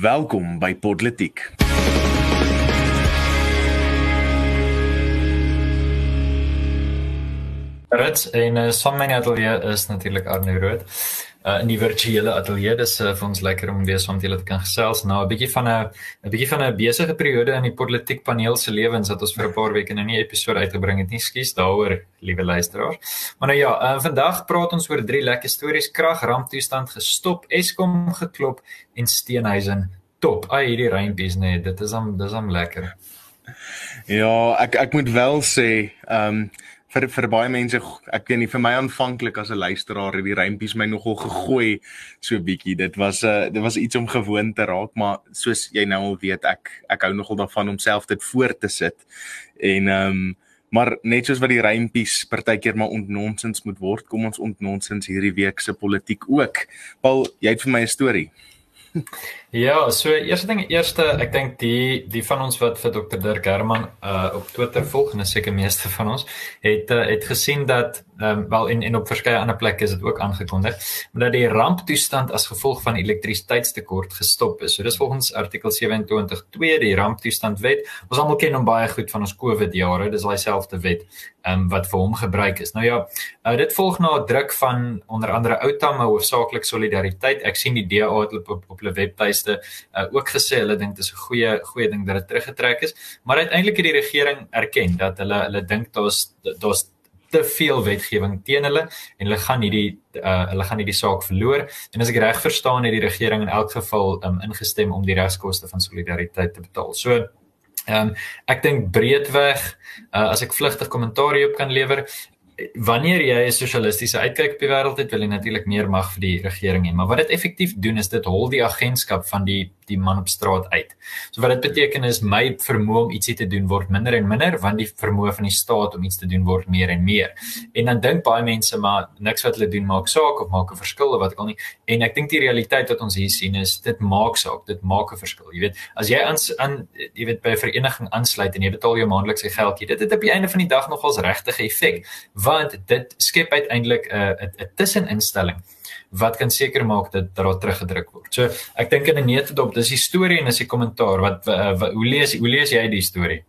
Welkom by Podletiek. Rits en uh, saam met my ateljee is natuurlik Arno Rood. Uh, in die virtuele ateljee dis uh, vir ons lekker om weer saam met julle te kan gesels. Nou 'n bietjie van 'n 'n bietjie van 'n besige periode in die politiek paneel se lewens dat ons vir 'n paar weke nou nie episode uitgebring het nie. Skus daaroor, liewe luisteraars. Maar nou ja, uh, vandag praat ons oor drie lekker stories: krag, ramptoestand gestop, Eskom geklop en Steenhuisen top. Ai, hierdie reimpies nee, dit is hom dis hom lekker. Ja, ek ek moet wel sê, ehm um, vir vir baie mense ek weet nie vir my aanvanklik as 'n luisteraar het die rympies my nogal gegooi so bietjie. Dit was 'n uh, dit was iets om gewoon te raak maar soos jy nou al weet ek ek hou nogal daarvan om self dit voor te sit. En ehm um, maar net soos wat die rympies partykeer maar ontnonsens moet word kom ons ontnonsens hierdie week se politiek ook. Paul jy het vir my 'n storie Ja, so eerste ding, eerste, ek dink die die van ons wat vir Dr Dirk Herman uh op Twitter volg en 'n seker meeste van ons het uh, het gesien dat ehm um, wel en en op verskeie ander plekke is dit ook aangekondig, dat die ramptoestand as gevolg van elektrisiteitstekort gestop is. So dis volgens artikel 27.2 die ramptoestandwet. Ons almal ken hom baie goed van ons COVID jare. Dis daai selfde wet ehm um, wat vir hom gebruik is. Nou ja, uh, dit volg na druk van onder andere Outa, maar hoofsaaklik Solidariteit. Ek sien die DA het op op, hulle webtuiste uh, ook gesê hulle dink dit is 'n goeie goeie ding dat dit teruggetrek is, maar uiteindelik het die regering erken dat hulle hulle dink daar's daar's te veel wetgewing teen hulle en hulle gaan hierdie uh, hulle gaan hierdie saak verloor en as ek reg verstaan het die regering in elk geval um, ingestem om die regskoste van solidariteit te betaal. So Ehm um, ek dink breedweg uh, as ek vlugtig kommentaar hierop kan lewer, wanneer jy 'n sosialistiese uitkyk op die wêreld het, wil jy natuurlik meer mag vir die regering hê. Maar wat dit effektief doen is dit hol die agentskap van die die man op straat uit. So wat dit beteken is my vermoë om ietsie te doen word minder en minder want die vermoë van die staat om iets te doen word meer en meer. En dan dink baie mense maar niks wat hulle doen maak saak of maak 'n verskil of wat ek al nie. En ek dink die realiteit wat ons hier sien is dit maak saak, dit maak 'n verskil. Jy weet, as jy aan aan jy weet by 'n vereniging aansluit en jy betaal jou maandelikse geldjie, dit het op die einde van die dag nogals regtig effek want dit skep uiteindelik 'n uh, 'n tusseninstelling wat kan seker maak dat daar teruggedruk word. So ek dink in 'n neutedop, dis die storie en is die kommentaar wat, uh, wat hoe lees hoe lees jy die storie?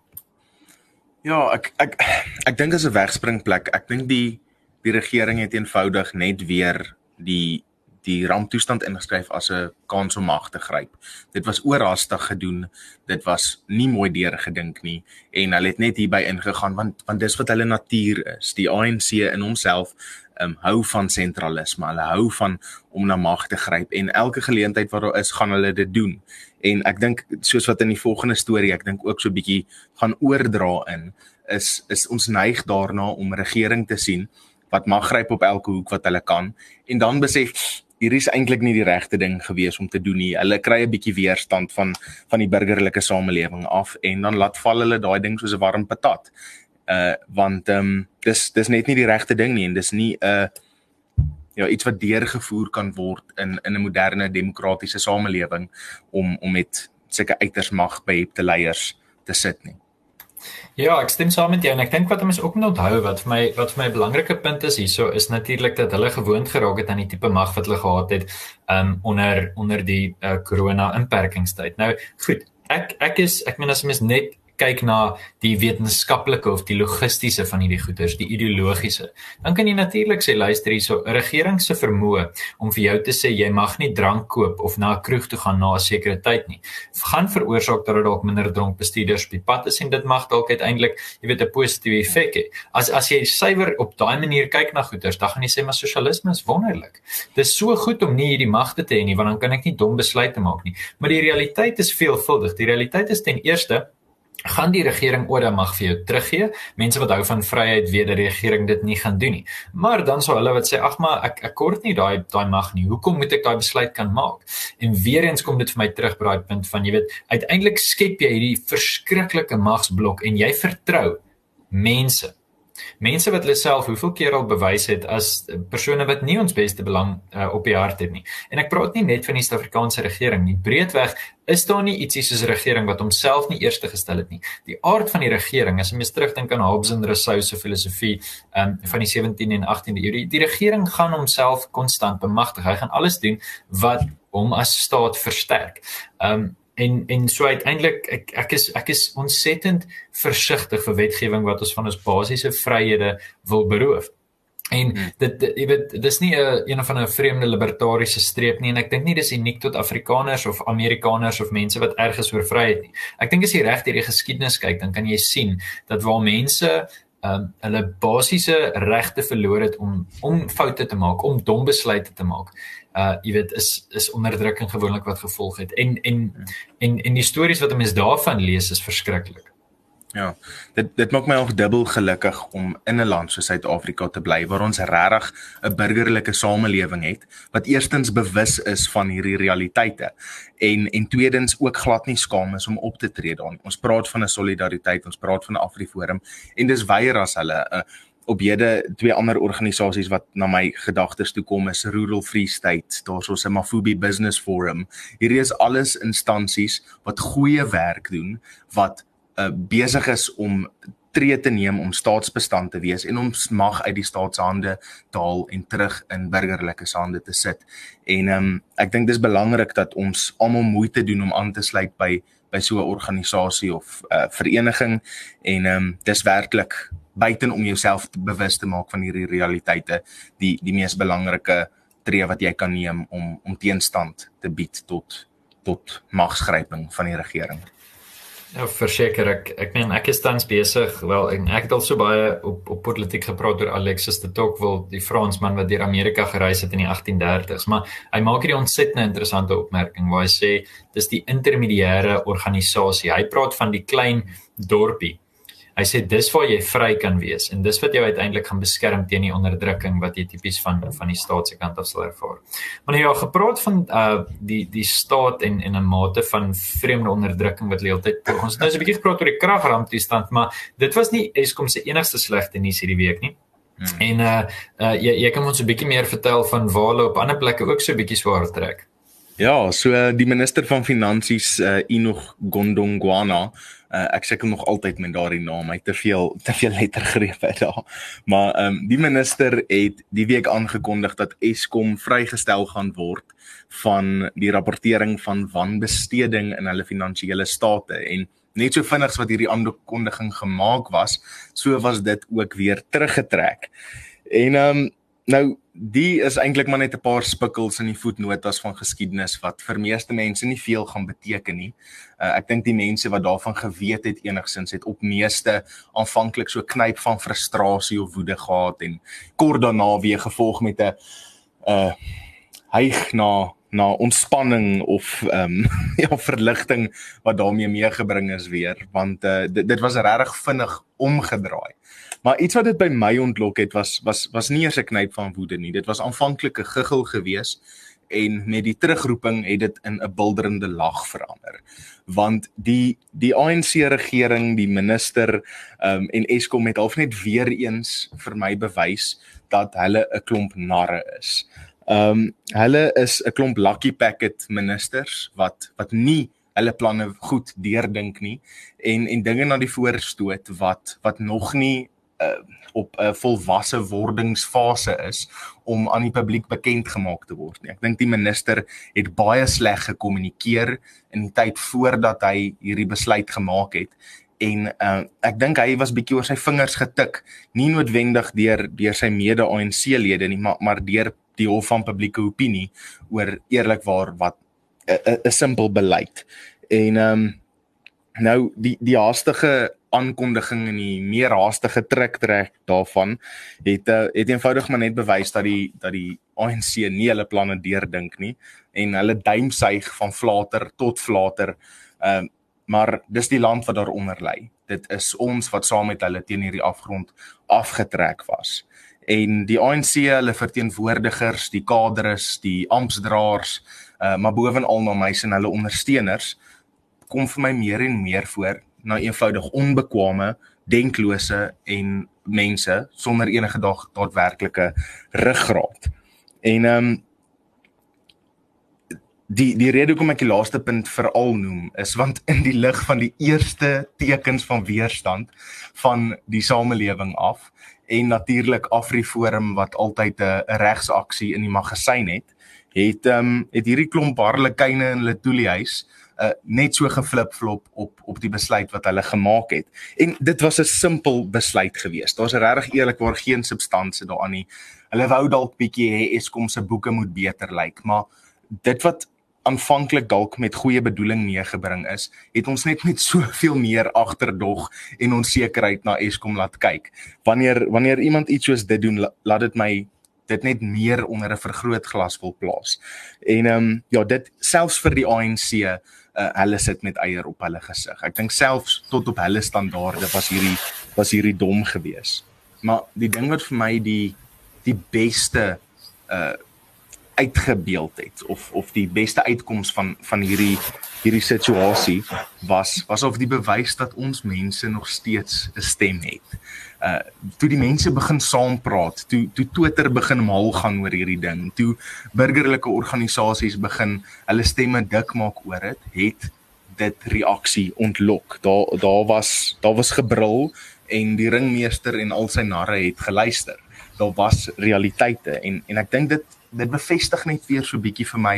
Ja, ek ek ek dink as 'n wegspringplek. Ek dink die die regering het eenvoudig net weer die die ramptoestand ingeskryf as 'n kans om mag te gryp. Dit was oorhaastig gedoen. Dit was nie mooi deurgedink nie en hulle het net hierby ingegaan want want dis wat hulle natuur is. Die ANC in homself um, hou van sentralisme. Hulle hou van om na mag te gryp en elke geleentheid wat daar is, gaan hulle dit doen. En ek dink soos wat in die volgende storie, ek dink ook so 'n bietjie gaan oordra in is is ons neig daarna om regering te sien wat mag gryp op elke hoek wat hulle kan en dan besef hier is eintlik nie die regte ding gewees om te doen nie. Hulle kry 'n bietjie weerstand van van die burgerlike samelewing af en dan laat val hulle daai ding soos 'n warm patat. Uh want ehm um, dis dis net nie die regte ding nie en dis nie 'n uh, ja iets wat deurgevoer kan word in in 'n moderne demokratiese samelewing om om met sulke uiters mag behepte leiers te sit nie. Ja, ek stem saam met jou en ek dink wat mense ook moet onthou wat vir my wat vir my 'n belangrike punt is hierso is natuurlik dat hulle gewoond geraak het aan die tipe mag wat hulle gehad het um onder onder die uh, corona inperkingstyd. Nou, goed, ek ek is ek meen as mens net kyk na die wetenskaplike of die logistiese van hierdie goeders, die ideologiese. Dan kan jy natuurlik sê luister hierso, 'n regering se vermoë om vir jou te sê jy mag nie drank koop of na 'n kroeg toe gaan na 'n sekere tyd nie, gaan veroorsaak dat daar dalk minder dronk bestuurders op die pad is en dit mag dalk uiteindelik, jy weet, 'n positiewe effek hê. As as jy suiwer op daai manier kyk na goeders, dan gaan jy sê maar sosialisme is wonderlik. Dit is so goed om nie hierdie magte te hê nie, want dan kan ek nie dom besluite maak nie. Maar die realiteit is veelvuldig. Die realiteit is ten eerste gaan die regering oor mag vir jou teruggee. Mense wat hou van vryheid weet dat die regering dit nie gaan doen nie. Maar dan sou hulle wat sê ag maar ek ek kort nie daai daai mag nie. Hoekom moet ek daai besluit kan maak? En weer eens kom dit vir my terug by daai punt van jy weet uiteindelik skep jy hierdie verskriklike magsblok en jy vertrou mense mense wat hulle self hoeveel keer al bewys het as persone wat nie ons beste belang uh, op die hart het nie. En ek praat nie net van die Suid-Afrikaanse regering nie. Breedweg is daar nie ietsie soos 'n regering wat homself nie eerste gestel het nie. Die aard van die regering, as jy mens terugdink aan Hobbes en Rousseau se filosofie um, van die 17de en 18de eeu, die, die regering gaan homself konstant bemagtig. Hy gaan alles doen wat hom as staat versterk. Um en en so uiteindelik ek ek is ek is ontsettend versigtig vir wetgewing wat ons van ons basiese vryhede wil beroof. En hmm. dit jy weet dis nie 'n een van 'n vreemde libertariese streep nie en ek dink nie dis uniek tot Afrikaners of Amerikaners of mense wat erg is oor vryheid nie. Ek dink as jy reg hierdie geskiedenis kyk, dan kan jy sien dat waar mense um, hulle basiese regte verloor het om om foute te maak, om dom besluite te maak. Uh jy weet is is onderdrukking gewoonlik wat gevolg het en en en en die stories wat 'n mens daarvan lees is verskriklik. Ja. Dit dit maak my ook dubbel gelukkig om in 'n land soos Suid-Afrika te bly waar ons regtig 'n burgerlike samelewing het wat eerstens bewus is van hierdie realiteite en en tweedens ook glad nie skaam is om op te tree daarin. Ons praat van 'n solidariteit, ons praat van 'n Afriforum en dis weier as hulle 'n uh, op hierde twee ander organisasies wat na my gedagtes toe kom is Rural Free State, daar's ons 'n Mafubi Business Forum. Hierdie is alles instansies wat goeie werk doen wat uh, besig is om tree te neem om staatsbestand te wees en om mag uit die staatshande te haal en terug in burgerlike hande te sit. En ehm um, ek dink dis belangrik dat ons almal moeite doen om aan te sluit by by so 'n organisasie of 'n uh, vereniging en ehm um, dis werklik buiten om jouself bewus te maak van hierdie realiteite die die mees belangrike tree wat jy kan neem om om teenstand te bied tot tot magsgryping van die regering. Ja, verseker ek ek meen ek is tans besig wel en ek het al so baie op op politiek gepraat oor Alexis de Tocqueville, die Fransman wat deur Amerika gereis het in die 1830s, maar hy maak hierdie ontsettende interessante opmerking waar hy sê dis die intermediêre organisasie. Hy praat van die klein dorpie Hy sê dis waar jy vry kan wees en dis wat jou uiteindelik gaan beskerm teen die onderdrukking wat jy tipies van van die staat se kant af sal ervaar. Maar nou ja, gepraat van uh die die staat en en 'n mate van vreemde onderdrukking wat leeltyd ons nou so 'n bietjie gepraat oor die kragramptoestand, maar dit was nie Eskom se enigste slegte nuus hierdie week nie. Hmm. En uh uh jy jy kan ons 'n bietjie meer vertel van waar hulle op ander plekke ook so 'n bietjie swaar trek. Ja, so uh, die minister van finansies uh, Enoch Gondongwana uh, ek sê nog altyd met daardie naam hy te veel te veel lettergrepe daar. Maar ehm um, die minister het die week aangekondig dat Eskom vrygestel gaan word van die rapportering van wanbesteding in hulle finansiële state. En net so vinnig as wat hierdie aankondiging gemaak was so was dit ook weer teruggetrek. En ehm um, Nou die is eintlik maar net 'n paar spikkels in die voetnotas van geskiedenis wat vir meeste mense nie veel gaan beteken nie. Uh, ek dink die mense wat daarvan geweet het enigsins het op meeste aanvanklik so knyp van frustrasie of woede gehad en kort daarna weer gevolg met 'n uh hyg na na ontspanning of ehm um, ja verligting wat daarmee meegebring is weer want uh, dit, dit was regtig vinnig omgedraai. Maar iets wat dit by my ontlok het was was was nie eers 'n knyp van woede nie. Dit was aanvanklik 'n giggel gewees en met die terugroeping het dit in 'n bulderende lag verander. Want die die ANC regering, die minister um, en Eskom het half net weer eens vir my bewys dat hulle 'n klomp narre is. Ehm um, hulle is 'n klomp lucky packet ministers wat wat nie hulle planne goed deurdink nie en en dinge na die voorstoot wat wat nog nie uh, op 'n uh, volwasse wordingsfase is om aan die publiek bekend gemaak te word nie. Ek dink die minister het baie sleg gekommunikeer in die tyd voordat hy hierdie besluit gemaak het en uh, ek dink hy was bietjie oor sy vingers getik, nie noodwendig deur deur sy mede-ANC lede nie, maar maar deur die hof van publieke opinie oor eerlikwaar wat 'n simpel beleid. En ehm um, nou die die haastige aankondiging en die meer haastige trek trek daarvan het uh, het eenvoudig maar net bewys dat die dat die ANC nie hulle planne deurdink nie en hulle duimsuig van flater tot flater. Ehm uh, maar dis die land wat daaronder lê. Dit is ons wat saam met hulle teen hierdie afgrond afgetrek was. En die ANC, hulle verteenwoordigers, die kadres, die amptdraers, uh, maar bovenal na my se en hulle ondersteuners kom vir my meer en meer voor na eenvoudig onbekwame, denklose en mense sonder enige dag daadwerklike ruggraat. En ehm um, die die rede hoekom ek die laaste punt veral noem is want in die lig van die eerste tekens van weerstand van die samelewing af en natuurlik Afriforum wat altyd 'n regsaksie in die magasyn het, het ehm um, het hierdie klomp harlekyne in hulle toeliehuis uh, net so geflipflop op op die besluit wat hulle gemaak het. En dit was 'n simpel besluit geweest. Daar's regtig eerlikwaar geen substansie daaraan nie. Hulle wou dalk bietjie hê Eskom se boeke moet beter lyk, maar dit wat aanvanklik dalk met goeie bedoeling meegebring is, het ons net met soveel meer agterdog en onsekerheid na Eskom laat kyk. Wanneer wanneer iemand iets soos dit doen, laat dit my dit net meer onder 'n vergrootglas wil plaas. En ehm um, ja, dit selfs vir die ANC uh, hulle sit met eier op hulle gesig. Ek dink selfs tot op hulle standaarde was hierdie was hierdie dom geweest. Maar die ding wat vir my die die beste uh uitgebeeld het of of die beste uitkoms van van hierdie hierdie situasie was was of die bewys dat ons mense nog steeds 'n stem het uh toe die mense begin saampraat, toe toe Twitter begin mal gaan oor hierdie ding, toe burgerlike organisasies begin hulle stemme dik maak oor dit, het dit reaksie ontlok. Daar daar was daar was gebrul en die ringmeester en al sy narre het geluister. Daar was realiteite en en ek dink dit dit bevestig net weer so bietjie vir my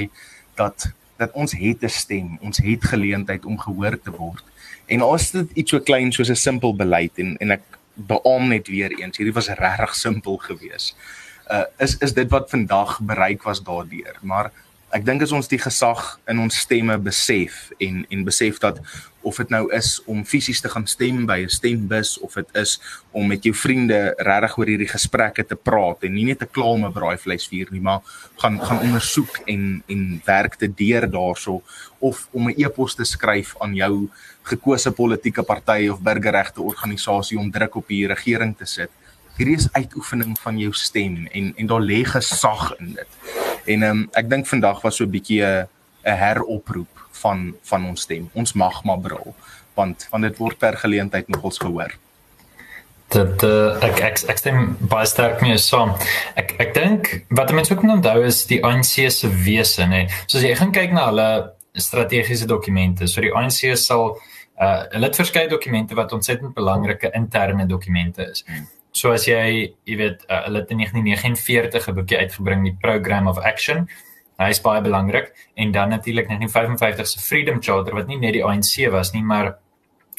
dat dat ons het 'n stem, ons het geleentheid om gehoor te word. En as dit iets so klein soos 'n simpel beleid en en ek beam net weer eens. Hierdie was regtig simpel geweest. Uh is is dit wat vandag bereik was daardeur. Maar ek dink as ons die gesag in ons stemme besef en en besef dat of dit nou is om fisies te gaan stem by 'n stembus of dit is om met jou vriende regtig oor hierdie gesprekke te praat en nie net 'n klaame braaivleisvuur nie maar gaan gaan ondersoek en en werk te deur daarso of om 'n e-pos te skryf aan jou gekose politieke party of burgerregte organisasie om druk op die regering te sit. Hierdie is uitoefening van jou stem en en daar lê gesag in dit. En ehm um, ek dink vandag was so 'n bietjie 'n 'n heroproep van van ons stem. Ons mag maar brul want want dit word per geleentheid nogals gehoor. Dat uh, ek ek ek stem baie sterk mee saam. Ek ek dink wat mense ook moet onthou is die ANC se wese nê. Soos jy gaan kyk na hulle strategiese dokumente. So die ANC sal uh hulle het verskeie dokumente wat ontsettend belangrike interne dokumente is. So as jy, jy weet, uh, hulle het in 1949 'n boekie uitgebring, die Program of Action. Hy is baie belangrik. En dan natuurlik 1955 se Freedom Charter wat nie net die ANC was nie, maar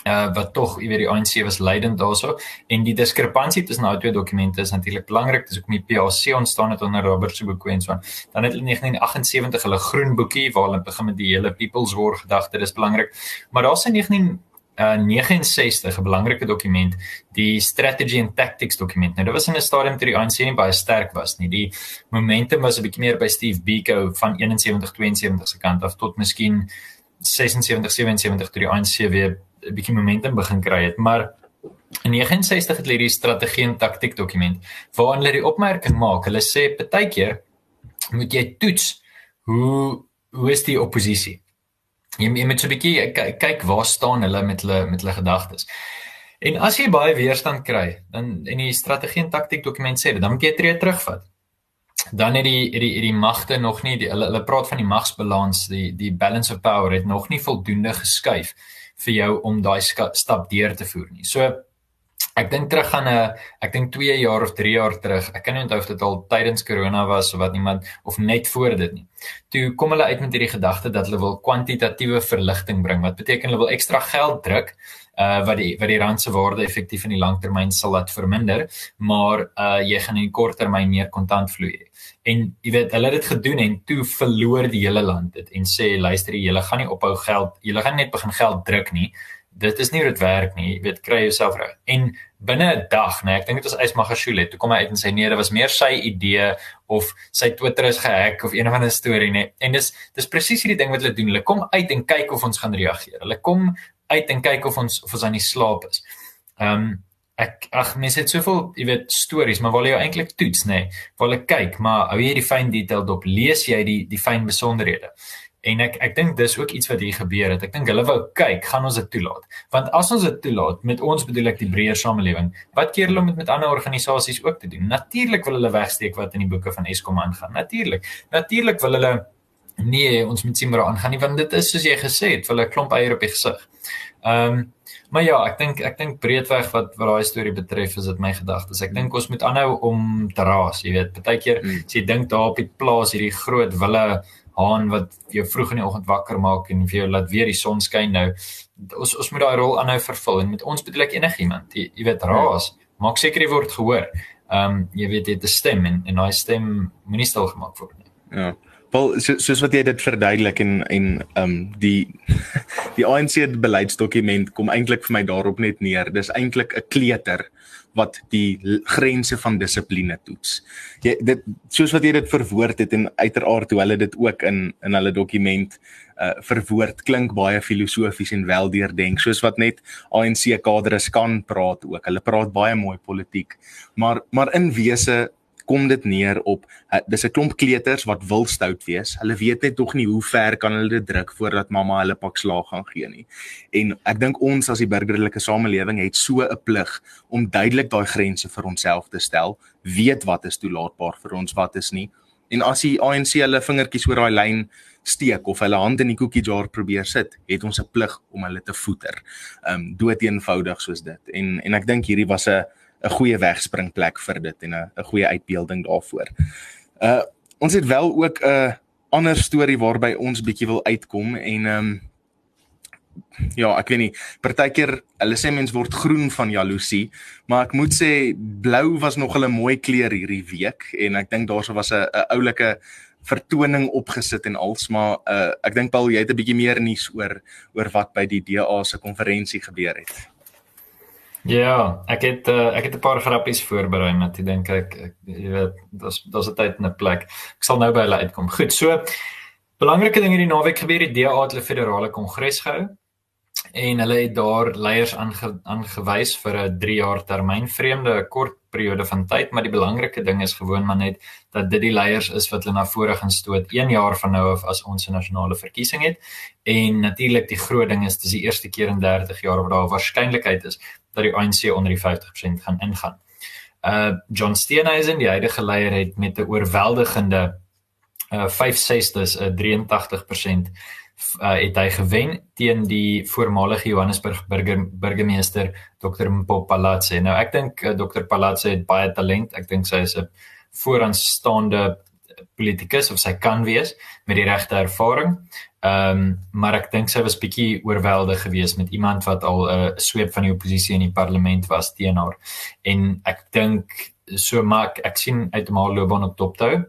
uh wat tog jy weet die ANC was leidend daarso. En die diskrepansie tussen daai twee dokumente is natuurlik belangrik. Dis met die PAC ontstaan het onder Robert Sobukwe en so aan. Dan het hulle in 1978 hulle groen boekie waar hulle begin met die hele people's war gedagte. Dis belangrik. Maar daar's in 19 uh 69 'n belangrike dokument die strategy and tactics dokument nou dit was in 'n stadium toe die ANC nie baie sterk was nie die momentum was 'n bietjie meer by Steve Biko van 71 72 se kant af tot miskien 76 77 toe die ANC weer 'n bietjie momentum begin kry het, maar in 69 het hulle die strategie en taktik dokument waarin hulle die opmerking maak. Hulle sê partykeer moet jy toets hoe hoe is die oppositie? Jy, jy moet so 'n bietjie kyk waar staan hulle met hulle met hulle gedagtes. En as jy baie weerstand kry, dan en die strategie en taktik dokument sê dit, dan moet jy tree terugvat. Dan het die het die het die magte nog nie die, hulle hulle praat van die magsbalans, die die balance of power het nog nie voldoende geskuif vir jou om daai stap deur te voer nie. So ek dink terug aan 'n ek dink 2 jaar of 3 jaar terug. Ek kan nie onthou of dit al tydens corona was of wat iemand of net voor dit nie. Toe kom hulle uit met hierdie gedagte dat hulle wil kwantitatiewe verligting bring. Wat beteken hulle wil ekstra geld druk uh wat die wat die rand se waarde effektief in die langtermyn sal laat verminder, maar uh jy gaan in die korttermyn meer kontantvloei hê en jy weet hulle het dit gedoen en toe verloor die hele land dit en sê luister jy gaan nie ophou geld jy gaan net begin geld druk nie dit is nie hoe dit werk nie. Jy weet kry jouself reg. En binne 'n dag nê nee, ek dink dit was Ysmagashule. Toe kom hy uit en sê nee dit was meer sy idee of sy Twitter is gehack of een of ander storie nê en dis dis presies hierdie ding wat hulle doen. Hulle kom uit en kyk of ons gaan reageer. Hulle kom uit en kyk of ons of ons aan die slaap is. Ehm um, ek ag mense het soveel jy weet stories maar waar jy eintlik toets nê nee, waar jy kyk maar hou jy die fyn detail dop? Lees jy die die fyn besonderhede en ek ek dink dis ook iets wat hier gebeur het. Ek dink hulle wou kyk gaan ons dit toelaat? Want as ons dit toelaat met ons bedoel ek die breër samelewing wat keer hulle met met ander organisasies ook te doen? Natuurlik wil hulle wegsteek wat in die boeke van Eskom aangaan. Natuurlik natuurlik wil hulle nee ons moet sien maar aangaan nie want dit is soos jy gesê het vir 'n klomp eier op die gesig ehm um, Maar ja, ek dink ek dink breedweg wat wat daai storie betref is dit my gedagtes. Ek dink ons moet aanhou om te raas, jy weet. Partykeer mm. as jy dink daar op die plaas hierdie groot wille haan wat jou vroeg in die oggend wakker maak en vir jou laat weer die son skyn nou. Ons ons moet daai rol aanhou vervul en met ons bedoel ek enigiemand. Jy, jy weet raas, mm. maak seker jy word gehoor. Ehm um, jy weet dit 'n stem en en daai stem moenie stil gemaak word nie. Ja. Wel so, soos wat jy dit verduidelik en en ehm um, die die ANC beleidsdokument kom eintlik vir my daarop net neer. Dis eintlik 'n kleuter wat die grense van dissipline toets. Jy dit soos wat jy dit verwoord het en uiteraard hoe hulle dit ook in in hulle dokument uh verwoord klink baie filosofies en weldeurdink soos wat net ANC kadres kan praat ook. Hulle praat baie mooi politiek. Maar maar in wese kom dit neer op uh, dis 'n klomp kleuters wat wil stout wees. Hulle weet net tog nie hoe ver kan hulle dit druk voordat mamma hulle pak slaag gaan gee nie. En ek dink ons as die burgerlike samelewing het so 'n plig om duidelik daai grense vir onsself te stel, weet wat is toelaatbaar vir ons, wat is nie. En as die ANC hulle vingertjies oor daai lyn steek of hulle hand in die koekie jar probeer sit, het ons 'n plig om hulle te voeter. Um, dood eenvoudig soos dit. En en ek dink hierdie was 'n 'n goeie wegspringplek vir dit en 'n 'n goeie uitbeelding daarvoor. Uh ons het wel ook 'n ander storie waarby ons bietjie wil uitkom en ehm um, ja, ek weet nie, partykeer hulle sê mens word groen van jaloesie, maar ek moet sê blou was nog 'n mooi kleur hierdie week en ek dink daarso was 'n oulike vertoning opgesit en als maar uh, ek dink Paul jy het 'n bietjie meer nuus oor oor wat by die DA se konferensie gebeur het. Ja, ek het uh, ek het 'n paar grappies voorberei, maar ek dink ek, ek jy weet, daar's daar's 'n tyd en 'n plek. Ek sal nou by hulle uitkom. Goed, so belangrike ding hierdie naweek gebeur, die DA het hulle federale kongres gehou en hulle het daar leiers aange, aangewys vir 'n 3 jaar termyn vreemde kort periode van tyd maar die belangrike ding is gewoon maar net dat dit die leiers is wat hulle na vore gaan stoot 1 jaar van nou af as ons 'n nasionale verkiesing het en natuurlik die groot ding is dis die eerste keer in 30 jaar waar daar waarskynlikheid is dat die ANC onder die 50% gaan ingaan. Uh John Steenhuisen die huidige leier het met 'n oorweldigende uh 5/6 'n 83% uh, het hy gewen teen die voormalige Johannesburg burger, burgemeester Dr Mpopalatse. Nou ek dink uh, Dr Palatse het baie talent. Ek dink sy is 'n vooraanstaande politikus of sy kan wees met die regte ervaring. Ehm um, maar ek dink sy was bietjie oorweldig geweest met iemand wat al 'n uh, sweep van die oppositie in die parlement was teen haar. En ek dink so maak ek sien uit haar loopbaan op hou.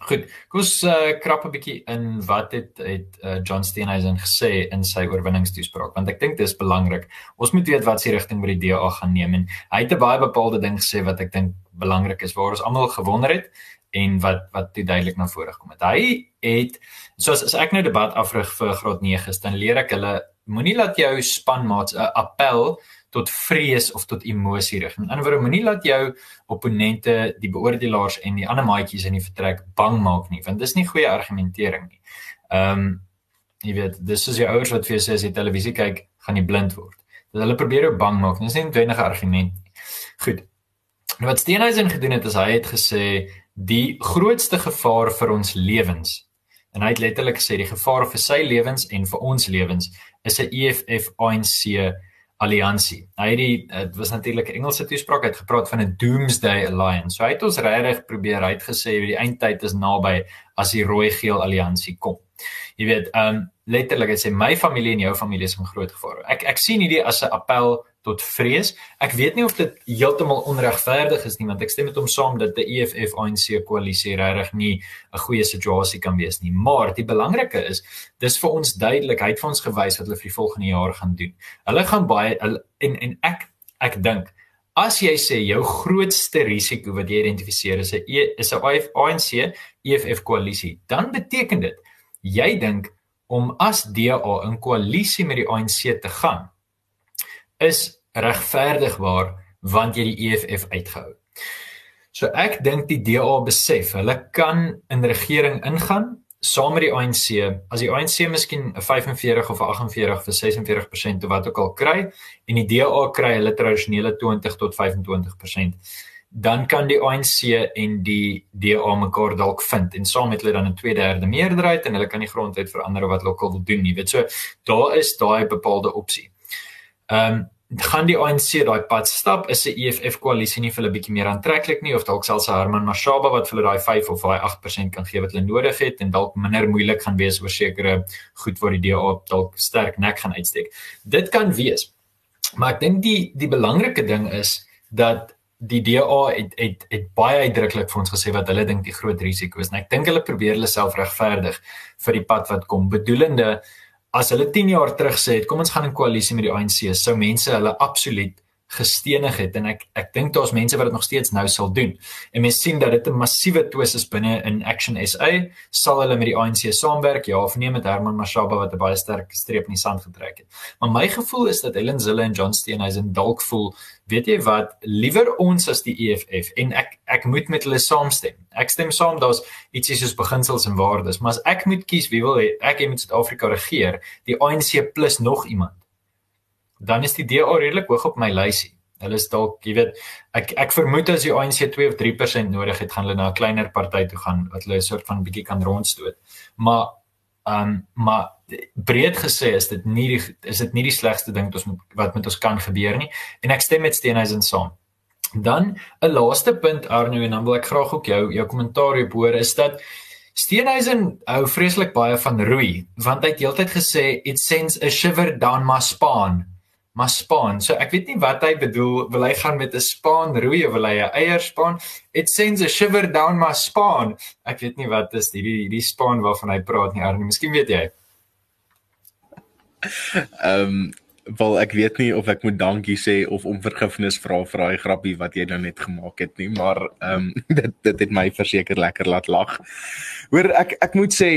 Goed, kom ons uh, krap 'n bietjie in wat het het uh, John Steenhuisen gesê in sy oorwinningstoespraak want ek dink dit is belangrik. Ons moet weet wat se rigting met die DA gaan neem en hy het 'n baie bepaalde ding gesê wat ek dink belangrik is waar ons almal gewonder het en wat wat toe duidelik na vore gekom het. Hy het soos as ek nou debat afrig vir graad 9 is dan leer ek hulle moenie laat jou spanmaats 'n appel tot vrees of tot emosie rig. In ander woorde, moenie laat jou opponente, die beoordelaars en die ander maatjies in die vertrek bang maak nie, want dis nie goeie argumentering nie. Ehm um, jy weet, dis soos jou ouers wat vir jou sê as jy televisie kyk, gaan jy blind word. Dat hulle probeer jou bang maak, dis nie 'n wenige argument nie. Goed. Nou wat Steenhuisen gedoen het is hy het gesê die grootste gevaar vir ons lewens en hy het letterlik gesê die gevaar vir sy lewens en vir ons lewens is 'n EFF ANC alliansie. Hy het die dit was natuurlik 'n Engelse toespraak uit gepraat van 'n doomsday alliance. So hy het ons regtig probeer uitgesê die eindtyd is naby as die rooi-geel alliansie kom. Jy weet, ehm um, letterlik hy sê my familie en jou familie is in groot gevaar. Ek ek sien hierdie as 'n appel tot vrees. Ek weet nie of dit heeltemal onregverdig is nie, want ek stem met hom saam dat die EFF ANC koalisie regtig nie 'n goeie situasie kan wees nie. Maar die belangrike is, dis vir ons duidelik, hy het vir ons gewys wat hulle vir die volgende jaar gaan doen. Hulle gaan baie hulle, en en ek ek dink As jy sê jou grootste risiko wat jy identifiseer is 'n e, is 'n ANC EFF koalisie, dan beteken dit jy dink om as DA in koalisie met die ANC te gaan is regverdigbaar want jy die EFF uitgehou. So ek dink die DA besef hulle kan in regering ingaan saam met die ANC as die ANC miskien 'n 45 of 48 of 46% of wat ook al kry en die DA kry hulle tradisionele 20 tot 25% dan kan die ANC en die DA mekaar dalk vind en saam met hulle dan 'n 2/3 meerderheid en hulle kan die grondwet verander wat hulle ook al wil doen nie weet. So daar is daai bepaalde opsie Ehm um, gaan die ANC daai pad stap is 'n EFF koalisie nie vir hulle bietjie meer aantreklik nie of dalk selfs Herman Mashaba wat vir hulle daai 5 of daai 8% kan gee wat hulle nodig het en dalk minder moeilik gaan wees oor sekere goed waar die DA dalk sterk nek gaan uitsteek. Dit kan wees. Maar ek dink die die belangrike ding is dat die DA het het het baie uitdruklik vir ons gesê wat hulle dink die groot risiko is en ek dink hulle probeer hulle self regverdig vir die pad wat kom bedoelende as hulle 10 jaar terug sê kom ons gaan in koalisie met die ANC sou mense hulle absoluut gestenig het en ek ek dink daar's mense wat dit nog steeds nou sal doen. En mense sien dat dit 'n massiewe twis is binne in Action SA. Sal hulle met die ANC saamwerk? Ja of nee met Herman Mashaba wat 'n baie sterk streep in die sand getrek het. Maar my gevoel is dat Helen Zille en John Steenhuisen dalk voel, weet jy wat, liewer ons as die EFF en ek ek moet met hulle saamstem. Ek stem saam daar's ietsie soos beginsels en waardes, maar as ek moet kies wie wil hê ek moet Suid-Afrika regeer, die ANC plus nog iemand dan is die DA redelik hoog op my lysie. Hulle is dalk, jy weet, ek ek vermoed as die ANC 2 of 3% nodig het, gaan hulle na 'n kleiner party toe gaan wat hulle 'n soort van bietjie kan rondstoot. Maar ehm um, maar breed gesê is dit nie die is dit nie die slegste ding wat ons moet wat met ons kan gebeur nie en ek stem met Steenhuisen saam. Dan 'n laaste punt Arno en dan wil ek graag ook jou jou kommentaar hierop hoor is dat Steenhuisen hou vreeslik baie van roei want hy het heeltyd gesê it sends a shiver down my spine maar span. So ek weet nie wat hy bedoel, wil hy gaan met 'n span roei of wil hy 'n eierspan? It sends a shiver down my spine. Ek weet nie wat is hierdie hierdie span waarvan hy praat nie, Arnie. Miskien weet jy. Ehm um, wel ek weet nie of ek moet dankie sê of om vergifnis vra vir daai grappie wat jy nou net gemaak het nie, maar ehm um, dit dit het my verseker lekker laat lag. Hoor ek ek moet sê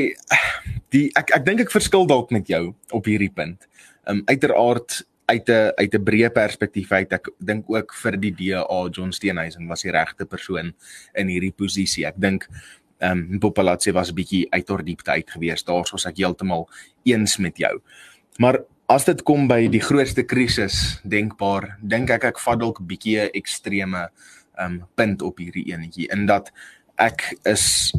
die ek ek dink ek verskil dalk met jou op hierdie punt. Ehm um, uiteraard uit 'n uit 'n breë perspektief uit ek dink ook vir die DA John Steenhuisen was die regte persoon in hierdie posisie. Ek dink ehm um, Popalatse was 'n bietjie uit oor diepte uit gewees. Daarsoos ek heeltemal eens met jou. Maar as dit kom by die grootste krisis denkbaar, dink ek ek vat dalk 'n bietjie 'n ekstreme ehm um, punt op hierdie enetjie in dat ek is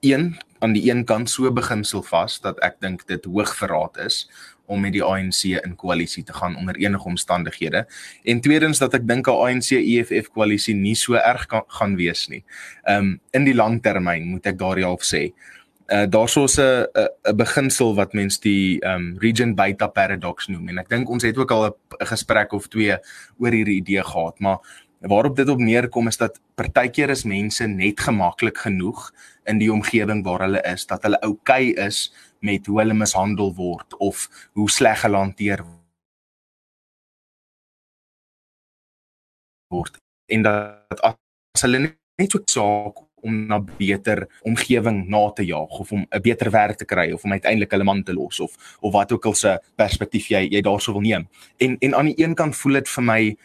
een aan die een kant so beginsel vas dat ek dink dit hoog verraad is om met die ANC in koalisie te gaan onder enige omstandighede. En tweedens dat ek dink 'n ANC EFF koalisie nie so erg kan, gaan wees nie. Um in die langtermyn moet ek daar half sê. Uh daarsoos 'n 'n beginsel wat mens die um region beta paradox noem en ek dink ons het ook al 'n gesprek of twee oor hierdie idee gehad, maar waarop dit op neerkom is dat partykeer is mense net gemaklik genoeg in die omgewing waar hulle is dat hulle oukei okay is met hoe hulle mishandel word of hoe sleg hulle hanteer word en dat as hulle net so saak om na beter omgewing na te jaag of om 'n beter werk te kry of om uiteindelik hulle man te los of of wat ook al se perspektief jy jy daarso wil neem. En en aan die een kant voel dit vir my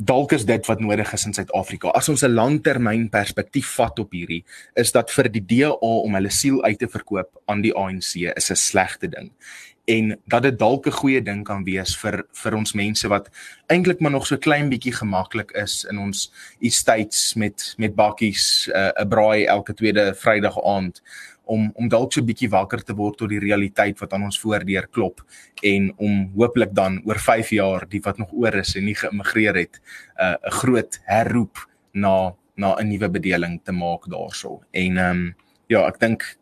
dalk is dit wat nodig is in Suid-Afrika. As ons 'n langtermyn perspektief vat op hierdie, is dat vir die DA om hulle siel uit te verkoop aan die ANC is 'n slegte ding. En dat dit dalk 'n goeie ding kan wees vir vir ons mense wat eintlik maar nog so klein bietjie gemaklik is in ons estates met met bakkies, eh, 'n uh, braai elke tweede Vrydag aand om om dalk so 'n bietjie wakker te word tot die realiteit wat aan ons voordeur klop en om hooplik dan oor 5 jaar die wat nog oor is en nie geïmmigreer het uh, 'n groot herroep na na 'n nuwe bedeling te maak daarso. En ehm um, ja, ek dink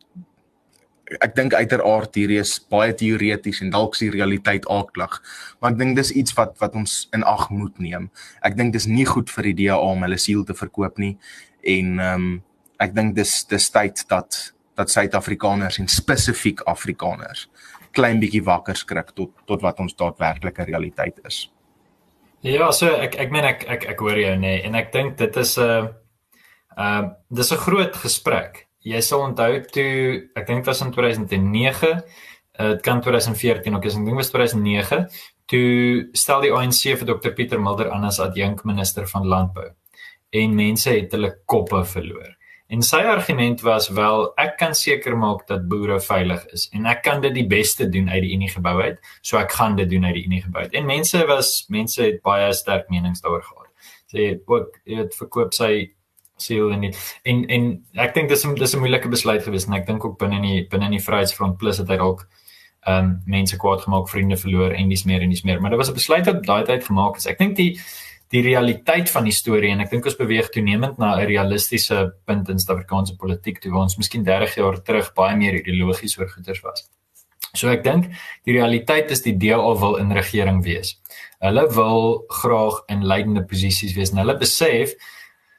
ek dink uiteraard hierdie is baie teoreties en dalk die realiteit aaklag. Maar ek dink dis iets wat wat ons in ag moet neem. Ek dink dis nie goed vir die DA om hulle siel te verkoop nie en ehm um, ek dink dis dis tyd dat dat Suid-Afrikaners en spesifiek Afrikaners klein bietjie wakker skrik tot tot wat ons daadwerklike realiteit is. Ja, so ek ek meen ek ek ek hoor jou nê nee, en ek dink dit is 'n uh, uh dis 'n groot gesprek. Jy sal onthou toe ek dink dit was in 2009, uh, dit kan 2014 ook is, ek dink was 2009, toe stel die ANC vir Dr Pieter Mulder aan as adjunk minister van landbou. En mense het hulle koppe verloor. En sy argument was wel ek kan seker maak dat boere veilig is en ek kan dit die beste doen uit die Unie gebou uit. So ek gaan dit doen uit die Unie gebou uit. En mense was mense het baie sterk menings daaroor gehad. Sê ook dit verkoop sy siel en nie. en en ek dink dis 'n dis 'n moeilike besluit gewees en ek dink ook binne in die binne in die Vryheidsfront plus het hy dalk ehm um, mense kwaad gemaak, vriende verloor en dis meer en dis meer. Maar dit was 'n besluit wat daai tyd gemaak is. Ek dink die die realiteit van die storie en ek dink ons beweeg toenemend na 'n realistiese punt in Suid-Afrikaanse politiek toe waar ons miskien 30 jaar terug baie meer ideologies oor goeters was. So ek dink die realiteit is die DA wil in regering wees. Hulle wil graag in leidende posisies wees en hulle besef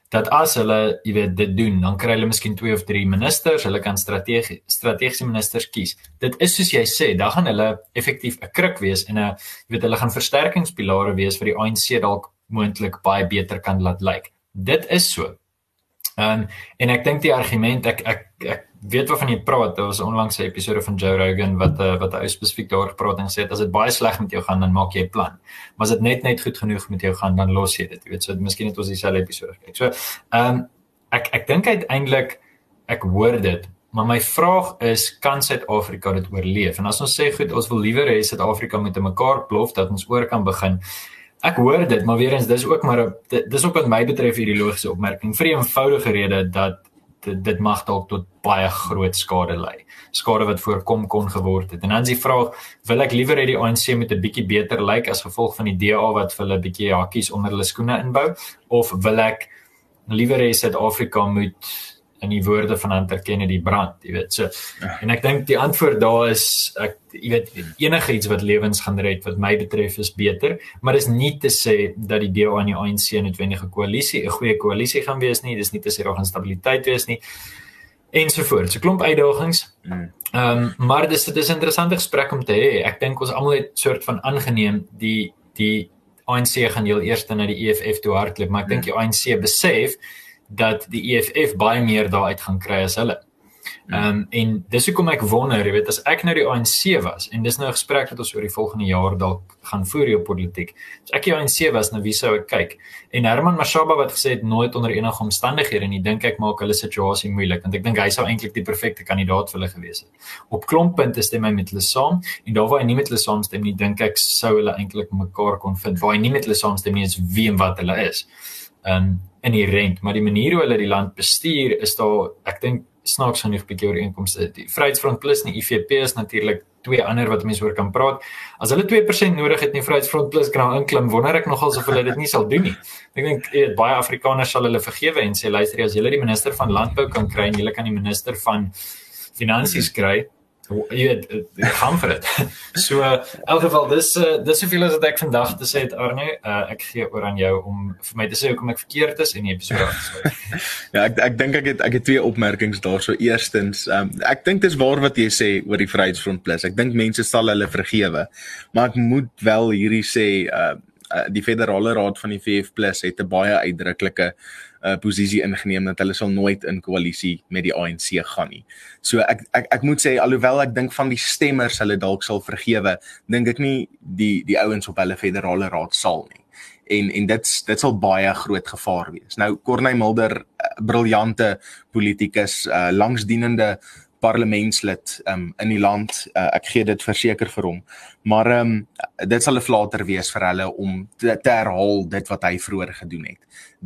dat as hulle, jy weet, dit doen, dan kry hulle miskien 2 of 3 ministers, hulle kan strategie strategiese ministers kies. Dit is soos jy sê, dan gaan hulle effektief 'n kruk wees en 'n jy weet, hulle gaan versterkingspilare wees vir die ANC dalk moontlik baie beter kan laat lyk. Dit is so. Um, en ek dink die argument ek ek ek weet waarvan jy praat. Daar was onlangs 'n episode van Joe Rogan wat uh, wat hy spesifiek daar gepraat en gesê het as dit baie sleg met jou gaan dan maak jy 'n plan. Maar as dit net net goed genoeg met jou gaan dan los jy dit. Jy weet, so miskien het ons dieselfde episode gekyk. So, ehm um, ek ek dink uiteindelik ek hoor dit, maar my vraag is kan Suid-Afrika dit oorleef? En as ons sê goed, ons wil liewer hê Suid-Afrika moet te mekaar plof dat ons oor kan begin. Ek hoor dit, maar weer eens dis ook maar 'n dis ook wat my betref ideologiese opmerking vir 'n eenvoudige rede dat dit, dit mag dalk tot baie groot skade lei. Skade wat voorkom kon geword het. En dan is die vraag, wil ek liewer hê die ANC moet 'n bietjie beter lyk as gevolg van die DA wat vir hulle 'n bietjie hakkies onder hulle skoene inbou of wil ek liewer hê Suid-Afrika moet in die woorde van Hunter Kennedy brand, jy weet. So en ek dink die antwoord daar is ek jy weet enige iets wat lewens gaan red wat my betref is beter, maar dis nie te sê dat die DA en die ANC noodwendige koalisie 'n goeie koalisie gaan wees nie, dis nie te sê daar gaan stabiliteit wees nie ensovoorts. 'n Klomp uitdagings. Mm. Ehm um, maar dis dis 'n interessante gesprek om te hê. Ek dink ons almal het soort van aangeneem die die ANC gaan heel eers na die EFF toe hardloop, maar ek dink mm. die ANC besef dat die EFF baie meer daaruit gaan kry as hulle. Ehm um, en dis hoekom ek wonder, jy weet, as ek nou die ANC was en dis nou 'n gesprek wat ons oor die volgende jaar dalk gaan voer op politiek. As ek die ANC was, nou wie sou ek kyk? En Herman Mashaba wat gesê het nooit onder enige omstandighede en ek dink ek maak hulle situasie moeilik want ek dink hy sou eintlik die perfekte kandidaat vir hulle gewees het. Op klomppunte stem hy met hulle saam en daar waar hy nie met hulle saamstem nie, dink ek sou hulle eintlik mekaar kon vind. Waar hy nie met hulle saamstem nie, is wie en wat hulle is. Um, inherent, maar die manier hoe hulle die land bestuur is daar ek dink snaaks genoeg bietjie ooreenkomste. Die Vryheidsfront Plus en die IFP is natuurlik twee ander wat mense oor kan praat. As hulle 2% nodig het in die Vryheidsfront Plus kan inklim, wonder ek nogal of hulle dit nie sal doen nie. Ek dink baie Afrikaners sal hulle vergewe en sê luister as julle die minister van landbou kan kry en julle kan die minister van finansies kry, jy weet gaan vir dit. So in elk geval dis uh, dis soveel as wat ek vandag te sê het Arne. Uh, ek gee oor aan jou om vir my te sê hoekom ek verkeerd is in die episode afsluit. ja, ek ek dink ek het ek het twee opmerkings daarso. Eerstens, um, ek dink dis waar wat jy sê oor die Vryheidsfront Plus. Ek dink mense sal hulle vergewe. Maar ek moet wel hierdie sê uh, uh die federale raad van die VF het 'n baie uitdruklike uh, posisie ingeneem dat hulle sal nooit in koalisie met die ANC gaan nie. So ek ek ek moet sê alhoewel ek dink van die stemmers hulle dalk sal vergewe, dink ek nie die die ouens op hulle federale raad sal nie. En en dit dit sal baie groot gevaar wees. Nou Corneil Mulder, uh, briljante politikus, uh, langsdienende parlementslid um, in die land. Uh, ek gee dit verseker vir hom. Maar ehm um, dit sal 'n flater wees vir hulle om te, te herhaal dit wat hy vroeër gedoen het.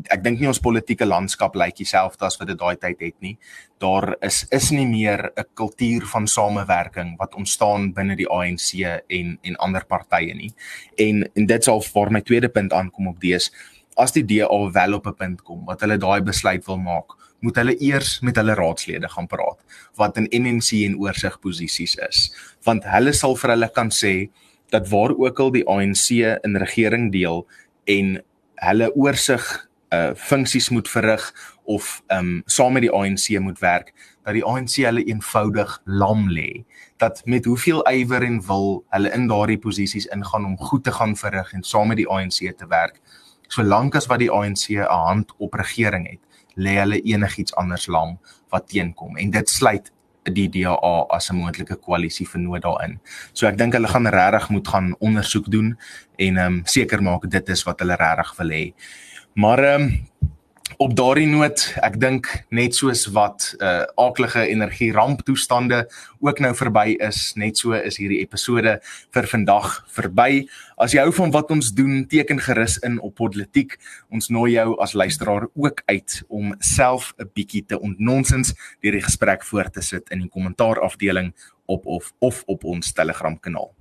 Ek dink nie ons politieke landskap lyk dieselfde as wat dit daai tyd het nie. Daar is is nie meer 'n kultuur van samewerking wat ontstaan binne die ANC en en ander partye nie. En en dit sal vir my tweede punt aankom op dees as die DA wel op 'n punt kom wat hulle daai besluit wil maak moet hulle eers met hulle raadslede gaan praat wat in NNC en oorsig posisies is. Want hulle sal vir hulle kan sê dat waar ook al die ANC in regering deel en hulle oorsig uh funksies moet verrig of um saam met die ANC moet werk dat die ANC hulle eenvoudig lam lê. Dat met hoeveel ywer en wil hulle in daardie posisies ingaan om goed te gaan verrig en saam met die ANC te werk solank as wat die ANC 'n hand op regering het lê hulle enigiets anders lam wat teenkom en dit sluit die DA as 'n moontlike koalisie vir nood daarin. So ek dink hulle gaan regtig moet gaan ondersoek doen en ehm um, seker maak dit is wat hulle regtig wil hê. Maar ehm um, op daardie noot, ek dink net soos wat uh aaklige energie ramptoestande ook nou verby is, net so is hierdie episode vir vandag verby. As jy hou van wat ons doen, teken gerus in op politiek. Ons nooi jou as luisteraar ook uit om self 'n bietjie te ontnonsens deur die gesprek voort te sit in die kommentaar afdeling op of of op ons Telegram kanaal.